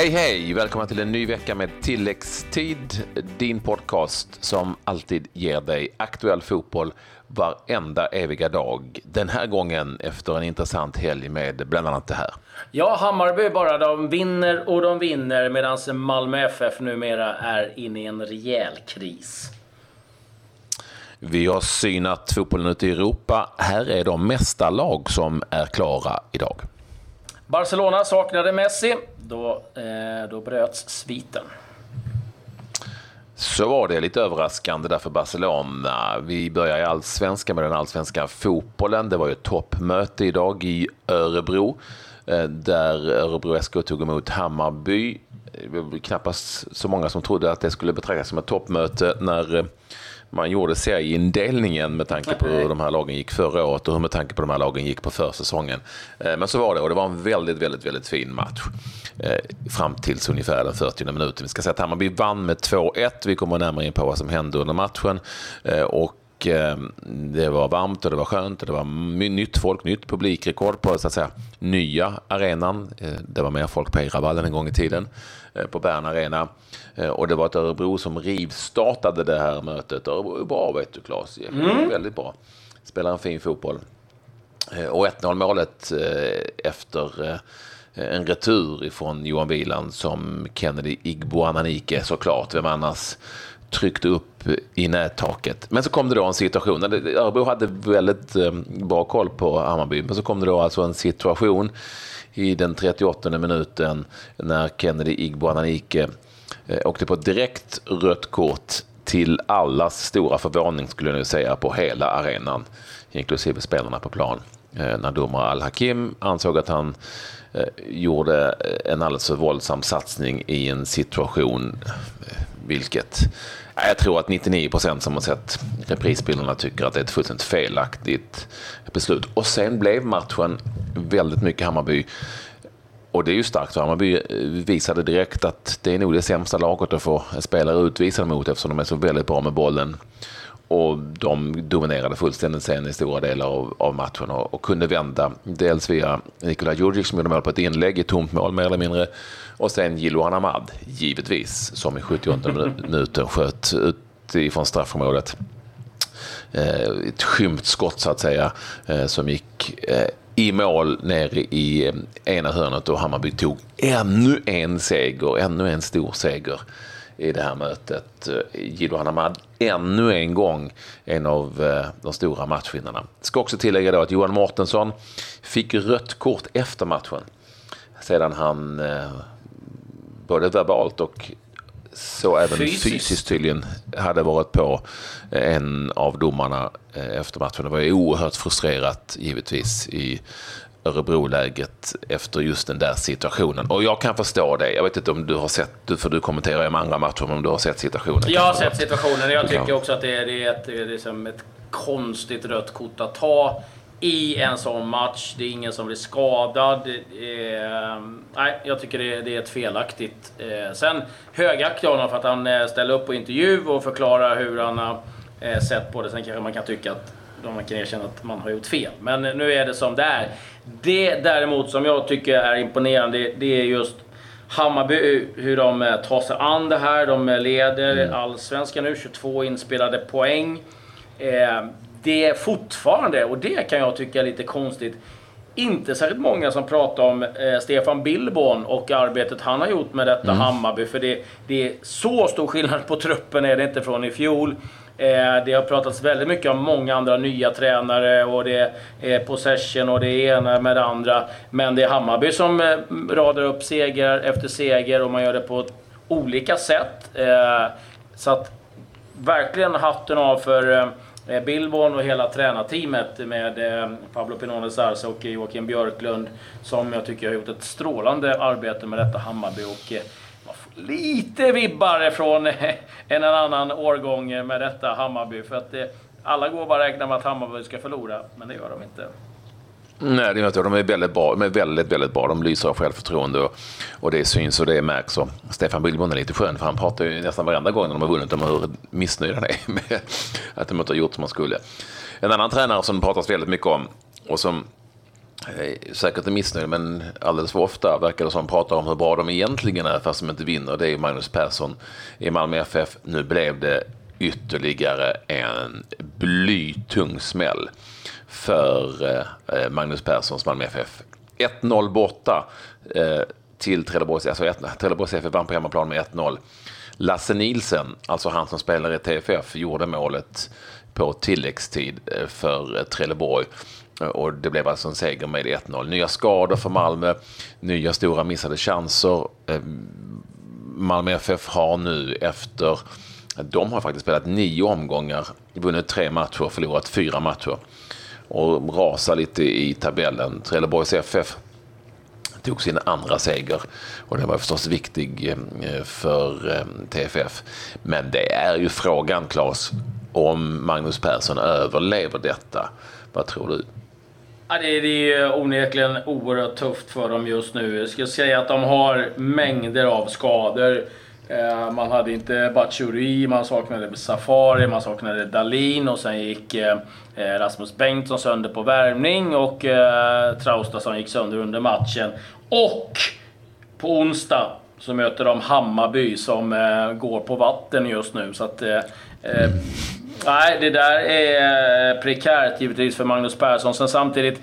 Hej hej! Välkommen till en ny vecka med tilläggstid. Din podcast som alltid ger dig aktuell fotboll varenda eviga dag. Den här gången efter en intressant helg med bland annat det här. Ja, Hammarby bara. De vinner och de vinner medan Malmö FF numera är inne i en rejäl kris. Vi har synat fotbollen ute i Europa. Här är de mesta lag som är klara idag. Barcelona saknade Messi. Då, eh, då bröts sviten. Så var det lite överraskande där för Barcelona. Vi börjar i allsvenskan med den allsvenska fotbollen. Det var ju ett toppmöte idag i Örebro eh, där Örebro SK tog emot Hammarby. Det var knappast så många som trodde att det skulle betraktas som ett toppmöte när eh, man gjorde serieindelningen med tanke på hur de här lagen gick förra året och hur med tanke på de här lagen gick på försäsongen. Eh, men så var det och det var en väldigt, väldigt, väldigt fin match eh, fram tills ungefär den 40 minuten. Vi ska säga att Hammarby vann med 2-1. Vi kommer närmare in på vad som hände under matchen. Eh, och och det var varmt och det var skönt och det var nytt folk, nytt publikrekord på så att säga, nya arenan. Det var mer folk på Eiravallen en gång i tiden, på Bern Arena. Och det var ett Örebro som rivstartade det här mötet. Örebro är bra vet du Claes. Mm. Väldigt bra. Spelar en fin fotboll. Och 1-0 målet efter en retur ifrån Johan Wieland som Kennedy Igboananike såklart. Vem annars tryckte upp i nättaket. Men så kom det då en situation, Örebro hade väldigt eh, bra koll på Hammarby, men så kom det då alltså en situation i den 38 minuten när Kennedy Igboananike eh, åkte på direkt rött kort till allas stora förvåning skulle jag nu säga på hela arenan, inklusive spelarna på plan. Eh, när domare Al-Hakim ansåg att han gjorde en alldeles för våldsam satsning i en situation, vilket jag tror att 99 procent som har sett reprisbilderna tycker att det är ett fullständigt felaktigt beslut. Och sen blev matchen väldigt mycket Hammarby. Och det är ju starkt för Hammarby eh, visade direkt att det är nog det sämsta laget att få spelare utvisade mot eftersom de är så väldigt bra med bollen och de dominerade fullständigt sen i stora delar av, av matchen och, och, kunde vända. Dels via Nikola Djurdjic som gjorde mål på ett inlägg i tomt mål mer eller mindre. Och sen Jiloan Ahmad, givetvis, som i 78 minuten sköt ut ifrån straffområdet. Eh, ett skymt skott så att säga, eh, som gick eh, i mål ner i eh, ena hörnet och Hammarby tog ännu en seger, ännu en stor seger i det här mötet. Gildo Hanamad ännu en gång en av eh, de stora matchvinnarna. Ska också tillägga då att Johan Mårtensson fick rött kort efter matchen. Sedan han eh, både verbalt och så även fysiskt. fysiskt tydligen hade varit på en av domarna eh, efter matchen. Det var oerhört frustrerat givetvis i Örebro-läget efter just den där situationen. Och jag kan förstå det. Jag vet inte om du har sett, för du kommenterar ju med andra matcher, om du har sett situationen. Jag har sett situationen. Jag tycker också att det är, det är, ett, det är liksom ett konstigt rött kort att ta i en sån match. Det är ingen som blir skadad. Eh, nej, jag tycker det är, det är ett felaktigt. Eh, sen högaktar jag honom för att han eh, ställer upp på intervju och förklarar hur han har eh, sett på det. Sen kanske man kan tycka att man kan erkänna att man har gjort fel. Men nu är det som det är. Det däremot som jag tycker är imponerande, det är just Hammarby, hur de eh, tar sig an det här. De leder mm. allsvenskan nu, 22 inspelade poäng. Eh, det är fortfarande, och det kan jag tycka är lite konstigt, inte särskilt många som pratar om eh, Stefan Billborn och arbetet han har gjort med detta mm. Hammarby. För det, det, är så stor skillnad på truppen är det inte från i fjol. Eh, det har pratats väldigt mycket om många andra nya tränare och det är possession och det ena med det andra. Men det är Hammarby som eh, radar upp seger efter seger och man gör det på olika sätt. Eh, så att verkligen hatten av för Billborn och hela tränarteamet med Pablo Pinones Arce och Joakim Björklund som jag tycker har gjort ett strålande arbete med detta Hammarby. Och lite vibbar från en annan årgång med detta Hammarby. För att det, alla går bara räkna med att Hammarby ska förlora, men det gör de inte. Nej, det gör inte. De är väldigt bra. De är väldigt, väldigt bra. De lyser av självförtroende och, och det syns och det märks. Och Stefan Billborn är lite skön, för han pratar ju nästan varenda gång när de har vunnit om hur missnöjda de är med att de inte har gjort som man skulle. En annan tränare som det pratas väldigt mycket om och som säkert är missnöjd, men alldeles för ofta verkar det som pratar om hur bra de egentligen är fast de inte vinner. Det är Magnus Persson i Malmö FF. Nu blev det ytterligare en blytung smäll för eh, eh, Magnus Perssons Malmö FF. 1-0 borta eh, till Trelleborgs, alltså Trelleborgs FF vann på hemmaplan med 1-0. Lasse Nilsen, alltså han som spelar i TFF, gjorde målet på tilläggstid för Trelleborg. Och det blev alltså en seger med 1-0. Nya skador för Malmö, nya stora missade chanser. Ehm, Malmö FF har nu efter, de har faktiskt spelat nio omgångar, vunnit tre matcher, och förlorat fyra matcher och rasar lite i tabellen. Trelleborgs FF tog sin andra seger och den var förstås viktig eh, för ehm, TFF. Men det är ju frågan, Claes, om Magnus Persson överlever detta. Vad tror du? Ja, det, är, det är onekligen oerhört tufft för dem just nu. Jag skulle säga att de har mängder av skador. Eh, man hade inte Batshuayi, man saknade Safari, man saknade Dalin och sen gick eh, eh, Rasmus Bengtsson sönder på värmning och Traustason gick sönder under matchen. Och på onsdag så möter de Hammarby som går på vatten just nu. Så att, nej, det där är prekärt givetvis för Magnus Persson. Sen samtidigt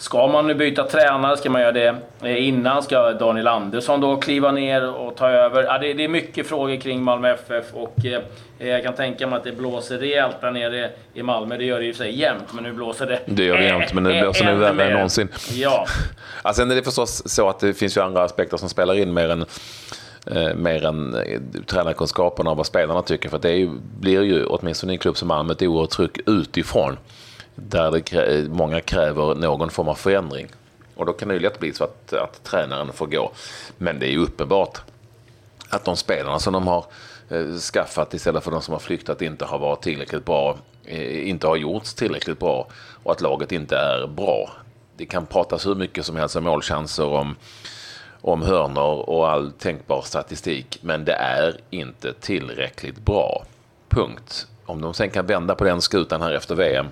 Ska man nu byta tränare, ska man göra det innan? Ska Daniel Andersson då kliva ner och ta över? Ja, det, det är mycket frågor kring Malmö FF och eh, jag kan tänka mig att det blåser rejält där nere i Malmö. Det gör det och för sig jämt, men nu blåser det Det gör det jämt, men det blåser nu värre än någonsin. Ja. ja, sen är det förstås så att det finns ju andra aspekter som spelar in mer än eh, mer än eh, tränarkunskaperna och vad spelarna tycker. För det ju, blir ju, åtminstone i en klubb som Malmö, ett oerhört tryck utifrån där det, eh, många kräver någon form av förändring. Och då kan det ju lätt bli så att, att tränaren får gå. Men det är ju uppenbart att de spelarna som de har eh, skaffat istället för de som har flyktat inte har varit tillräckligt bra, eh, inte har gjorts tillräckligt bra och att laget inte är bra. Det kan pratas hur mycket som helst om målchanser, om, om hörnor och all tänkbar statistik, men det är inte tillräckligt bra. Punkt. Om de sen kan vända på den skutan här efter VM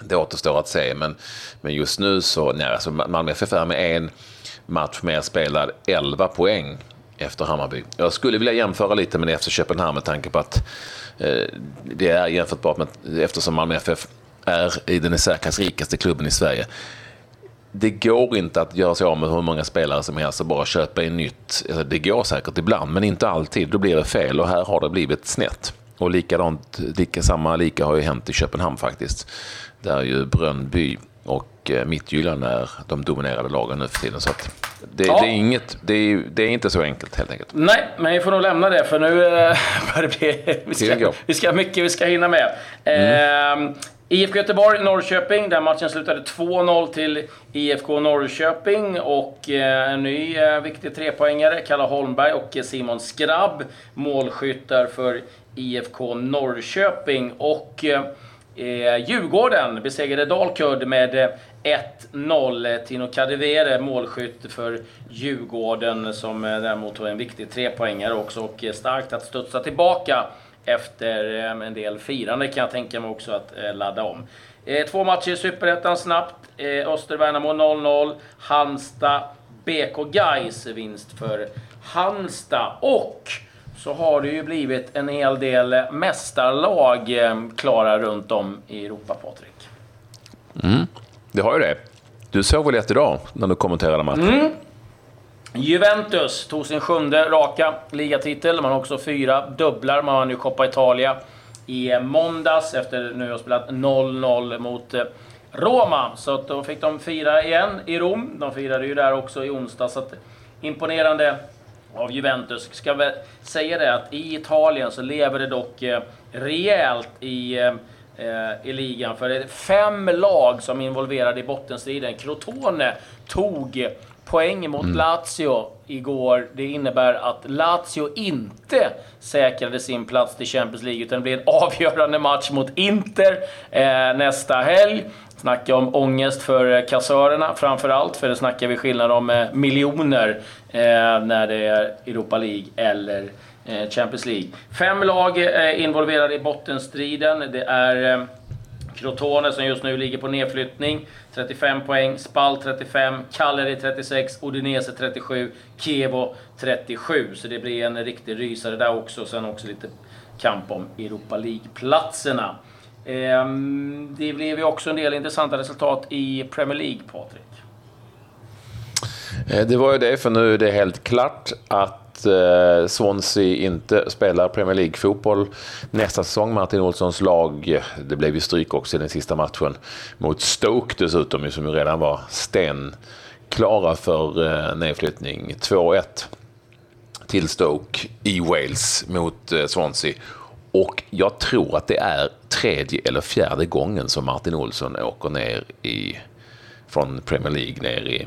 det återstår att se, men, men just nu så, nej, alltså Malmö FF är med en match mer spelad, 11 poäng efter Hammarby. Jag skulle vilja jämföra lite med efter Köpenhamn med tanke på att eh, det är jämförbart med, eftersom Malmö FF är i den i särklass rikaste klubben i Sverige. Det går inte att göra sig av med hur många spelare som helst och bara köpa in nytt. Alltså, det går säkert ibland, men inte alltid. Då blir det fel och här har det blivit snett. Och likadant, lika, samma lika har ju hänt i Köpenhamn faktiskt där ju Brönnby och eh, Midtjylland är de dominerade lagen nu för tiden. Så det, ja. det, är inget, det, är, det är inte så enkelt helt enkelt. Nej, men vi får nog lämna det för nu eh, börjar det bli... Vi ska, vi ska mycket vi ska hinna med. Mm. Eh, IFK Göteborg, Norrköping. Där matchen slutade 2-0 till IFK Norrköping. Och eh, en ny eh, viktig trepoängare, Kalle Holmberg och Simon Skrabb. Målskyttar för IFK Norrköping. Och... Eh, eh, Djurgården besegrade Dalkurd med 1-0. Tino Kadewere målskytt för Djurgården som däremot var en viktig trepoängare också och starkt att studsa tillbaka efter en del firande kan jag tänka mig också att ladda om. Två matcher i Superettan snabbt. Öster-Värnamo 0-0. Halmstad BK Gais vinst för Halmstad. Och så har det ju blivit en hel del mästarlag eh, klara runt om i Europa, Patrik. Mm, det har ju det. Du såg väl ett idag när du kommenterade matchen? Mm. Juventus tog sin sjunde raka ligatitel. Man har också fyra dubblar. Man har nu Coppa Italia i måndags efter nu har spelat 0-0 mot eh, Roma. Så då fick de fira igen i Rom. De firade ju där också i onsdag. Så imponerande av Juventus. Ska väl säga det att i Italien så lever det dock eh, rejält i, eh, i ligan. För det är fem lag som är involverade i bottenstriden. Crotone tog poäng mot mm. Lazio igår. Det innebär att Lazio inte säkrade sin plats till Champions League, utan det blir en avgörande match mot Inter eh, nästa helg. Snacka om ångest för kassörerna framför allt, för det snackar vi skillnad om eh, miljoner eh, när det är Europa League eller eh, Champions League. Fem lag är involverade i bottenstriden. Det är Crotone som just nu ligger på nedflyttning, 35 poäng. Spal 35, Cagliari 36, Odinese 37, Kevo 37. Så det blir en riktig rysare där också. Sen också lite kamp om Europa League-platserna. Ehm, det blev ju också en del intressanta resultat i Premier League, Patrik. Eh, det var ju det, för nu är det helt klart att eh, Swansea inte spelar Premier League-fotboll nästa säsong. Martin Olssons lag, det blev ju stryk också i den sista matchen mot Stoke dessutom, som ju redan var stenklara för eh, nedflyttning. 2-1 till Stoke i Wales mot eh, Swansea. Och jag tror att det är tredje eller fjärde gången som Martin Olsson åker ner i, från Premier League ner i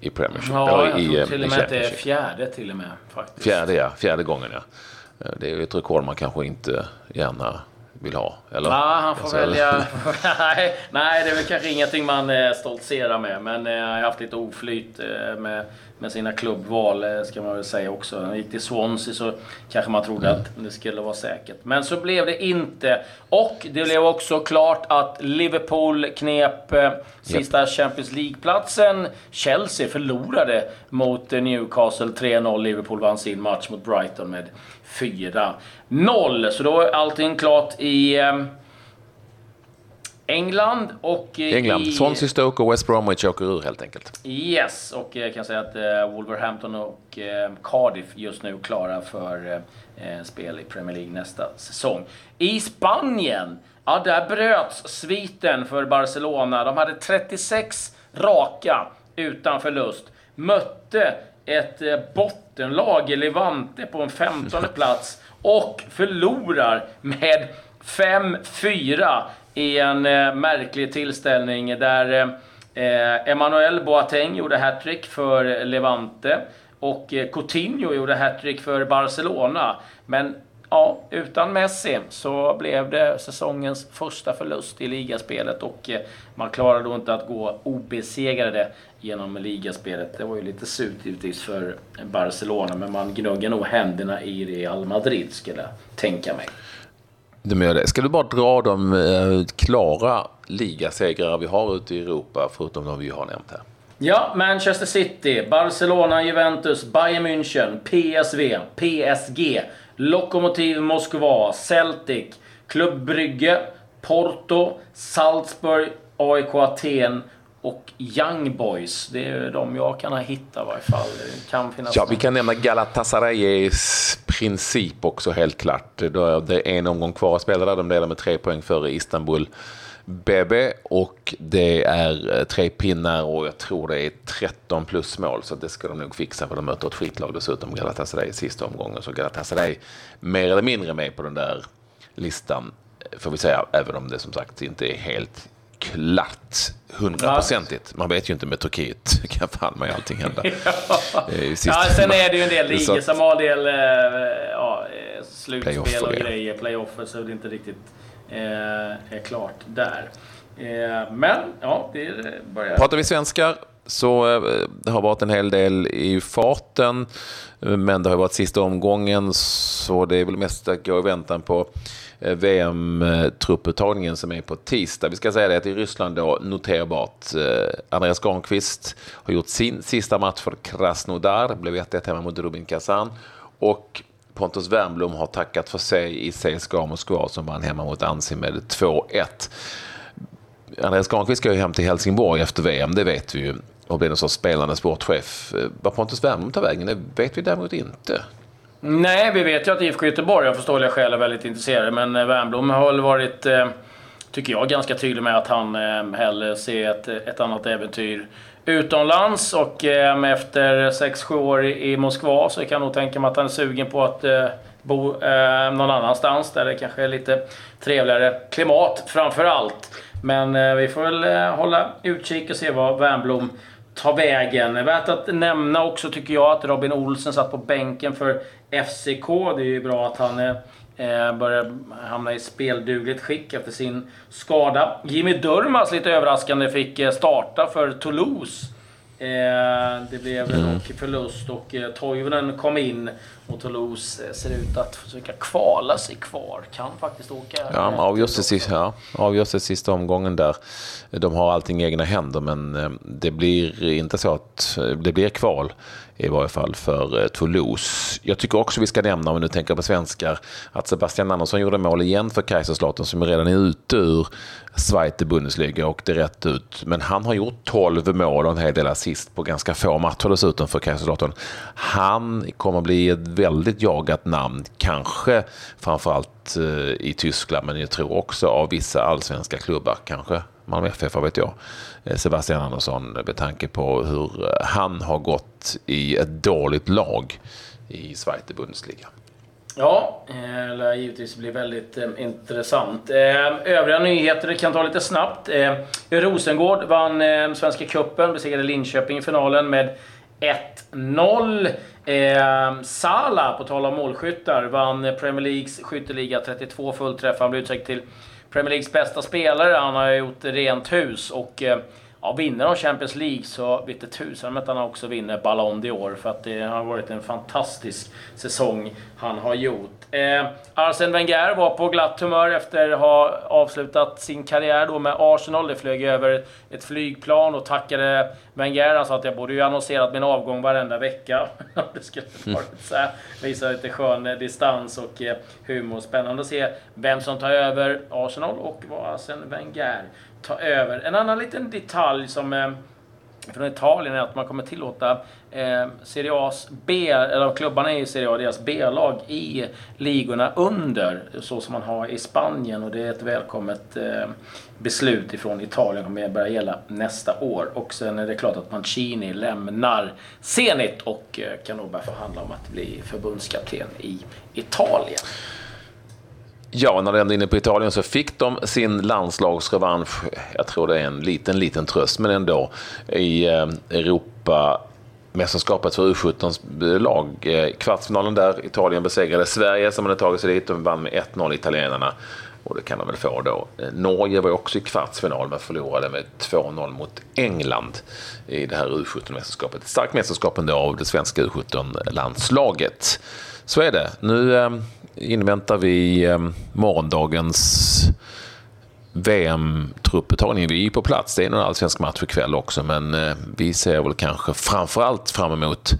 i Premiership. Ja, jag i, tror till och med att det är fjärde till och med. Faktiskt. Fjärde, ja. Fjärde gången, ja. Eh, det är ju ett rekord man kanske inte gärna vill ha, eller? Ja, han får alltså, välja. nej, nej, det är väl kanske ingenting man eh, stoltserar med. Men jag har haft lite oflyt eh, med med sina klubbval, eh, ska man väl säga också. Han gick till Swansea så kanske man trodde att det skulle vara säkert. Men så blev det inte. Och det blev också klart att Liverpool knep eh, sista yep. Champions League-platsen. Chelsea förlorade mot eh, Newcastle 3-0. Liverpool vann sin match mot Brighton med 4-0. Så då är allting klart i England och... England. I, Swansea, Stoke och West Bromwich åker ur helt enkelt. Yes, och jag kan säga att eh, Wolverhampton och eh, Cardiff just nu klara för eh, spel i Premier League nästa säsong. I Spanien, ja där bröts sviten för Barcelona. De hade 36 raka utan förlust. Mötte ett eh, bottenlag, Levante, på en 15 plats och förlorar med 5-4 i en eh, märklig tillställning där eh, Emmanuel Boateng gjorde hattrick för Levante och eh, Coutinho gjorde hattrick för Barcelona. Men ja, utan Messi så blev det säsongens första förlust i ligaspelet och eh, man klarade då inte att gå obesegrade genom ligaspelet. Det var ju lite surt givetvis för Barcelona, men man gnuggar nog händerna i Real Madrid skulle jag tänka mig. De gör det. Ska du bara dra de eh, klara ligasegrar vi har ute i Europa, förutom de vi har nämnt här? Ja, Manchester City, Barcelona, Juventus, Bayern München, PSV, PSG, Lokomotiv Moskva, Celtic, Club Brygge, Porto, Salzburg, AIK Aten och Young Boys. Det är de jag kan ha hittat i varje fall. Det kan finnas ja, vi kan nämna Galatasarays princip också helt klart. Det är en omgång kvar att spela där. De leder med tre poäng före Istanbul. BB och det är eh, tre pinnar och jag tror det är 13 plus mål så det ska de nog fixa för de möter ett skitlag dessutom Galatasaray i sista omgången så Galatasaray mer eller mindre med på den där listan får vi säga även om det som sagt inte är helt klart hundraprocentigt. Man vet ju inte med Turkiet. Kan fan med allting hända. ja. ja, sen är det ju en del ligor som har del eh, ja, eh, slutspel och, och grejer, playoffer, så det är inte riktigt eh, är klart där. Eh, men, ja, det börjar... Pratar vi svenskar så eh, det har varit en hel del i farten, eh, men det har varit sista omgången, så det är väl mest att gå i väntan på VM-trupputtagningen som är på tisdag. Vi ska säga det att i Ryssland då noterbart. Andreas Granqvist har gjort sin sista match för Krasnodar, blev 1-1 hemma mot Rubin Kazan. Och Pontus Wernbloom har tackat för sig i CSKA Moskva som vann hemma mot Ansi med 2-1. Andreas Granqvist ska ju hem till Helsingborg efter VM, det vet vi ju och blir någon sorts spelande sportchef. Eh, Var Pontus Wernbloom tar vägen, det vet vi däremot inte. Nej, vi vet ju att IFK Göteborg av förståeliga skäl är väldigt intresserade. Men eh, Wernbloom har väl varit, eh, tycker jag, ganska tydlig med att han hellre ser ett, ett annat äventyr utomlands. Och efter 6-7 år i Moskva så kan jag nog tänka mig att han är sugen på att bo någon annanstans där det kanske är lite trevligare klimat framför allt. Men eh, vi får väl eh, hålla utkik och se vad Wernbloom tar vägen. Värt att nämna också tycker jag att Robin Olsen satt på bänken för FCK. Det är ju bra att han eh, eh, börjar hamna i speldugligt skick efter sin skada. Jimmy Durmaz, lite överraskande, fick starta för Toulouse det blev mm. dock förlust och eh, Toivonen kom in och Toulouse ser ut att försöka kvala sig kvar. Kan faktiskt åka... Ja, avgörs det, sista, ja, sista omgången där. De har allting i egna händer men det blir inte så att det blir kval i varje fall för eh, Toulouse. Jag tycker också vi ska nämna, om vi nu tänker på svenskar, att Sebastian Andersson gjorde mål igen för Kaiserslautern som redan är ute ur Zweite Bundesliga och det rätt ut. Men han har gjort 12 mål och en hel del assist på ganska få matcher dessutom för Kaiserslautern. Han kommer bli ett väldigt jagat namn, kanske framförallt eh, i Tyskland, men jag tror också av vissa allsvenska klubbar, kanske Malmö FF, vad vet jag. Eh, Sebastian Andersson med tanke på hur eh, han har gått i ett dåligt lag i Zweite Bundesliga. Ja, det lär givetvis bli väldigt eh, intressant. Eh, övriga nyheter kan ta lite snabbt. Eh, Rosengård vann eh, Svenska Cupen, besegrade Linköping i finalen med 1-0. Eh, Sala, på tal om målskyttar, vann Premier Leagues skytteliga 32 fullträffar. Han blev utsedd till Premier Leagues bästa spelare. Han har gjort rent hus och eh, ja, vinner de Champions League så vete tusan att han också vinner Ballon d'Or. För att det har varit en fantastisk säsong han har gjort. Eh, Arsene Wenger var på glatt humör efter att ha avslutat sin karriär då med Arsenal. Det flög över ett flygplan och tackade Wenger. Han sa att jag borde ju annonserat min avgång varenda vecka. det skulle varit så här. Visa lite skön eh, distans och eh, humor. Spännande att se vem som tar över Arsenal och vad Arsene Wenger ta över. En annan liten detalj som eh, från Italien är att man kommer tillåta eh, Serie A's B, eller klubbarna i Serie A, deras B-lag i ligorna under, så som man har i Spanien. Och det är ett välkommet eh, beslut ifrån Italien, kommer att börja gälla nästa år. Och sen är det klart att Mancini lämnar Zenit och eh, kan nog börja förhandla om att bli förbundskapten i Italien. Ja, när det ändå är inne på Italien så fick de sin landslagsrevansch. Jag tror det är en liten, liten tröst, men ändå i eh, Europa mästerskapet för U17-lag. Eh, kvartsfinalen där, Italien besegrade Sverige som hade tagit sig dit. De vann med 1-0 italienarna. Och det kan de väl få då. Eh, Norge var också i kvartsfinal men förlorade med 2-0 mot England i det här U17-mästerskapet. Ett starkt mästerskap ändå av det svenska U17-landslaget. Så är det. Nu eh, inväntar vi ehm, morgondagens VM-trupputtagning. Vi är på plats. Det är en allsvensk match ikväll också, men eh, vi ser väl kanske framförallt fram emot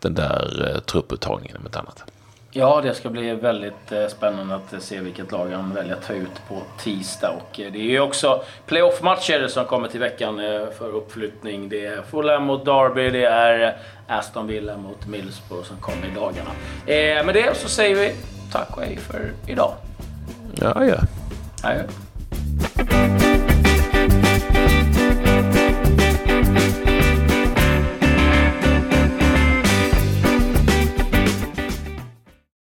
den där eh, trupputtagningen om ett annat. Ja, det ska bli väldigt eh, spännande att se vilket lag han väljer att ta ut på tisdag. Och det är ju också playoff-matcher som kommer till veckan för uppflyttning. Det är Fulham mot Derby, det är Aston Villa mot Middlesbrough som kommer i dagarna. Med det så säger vi tack och hej för idag. Ja, ja. Adjö.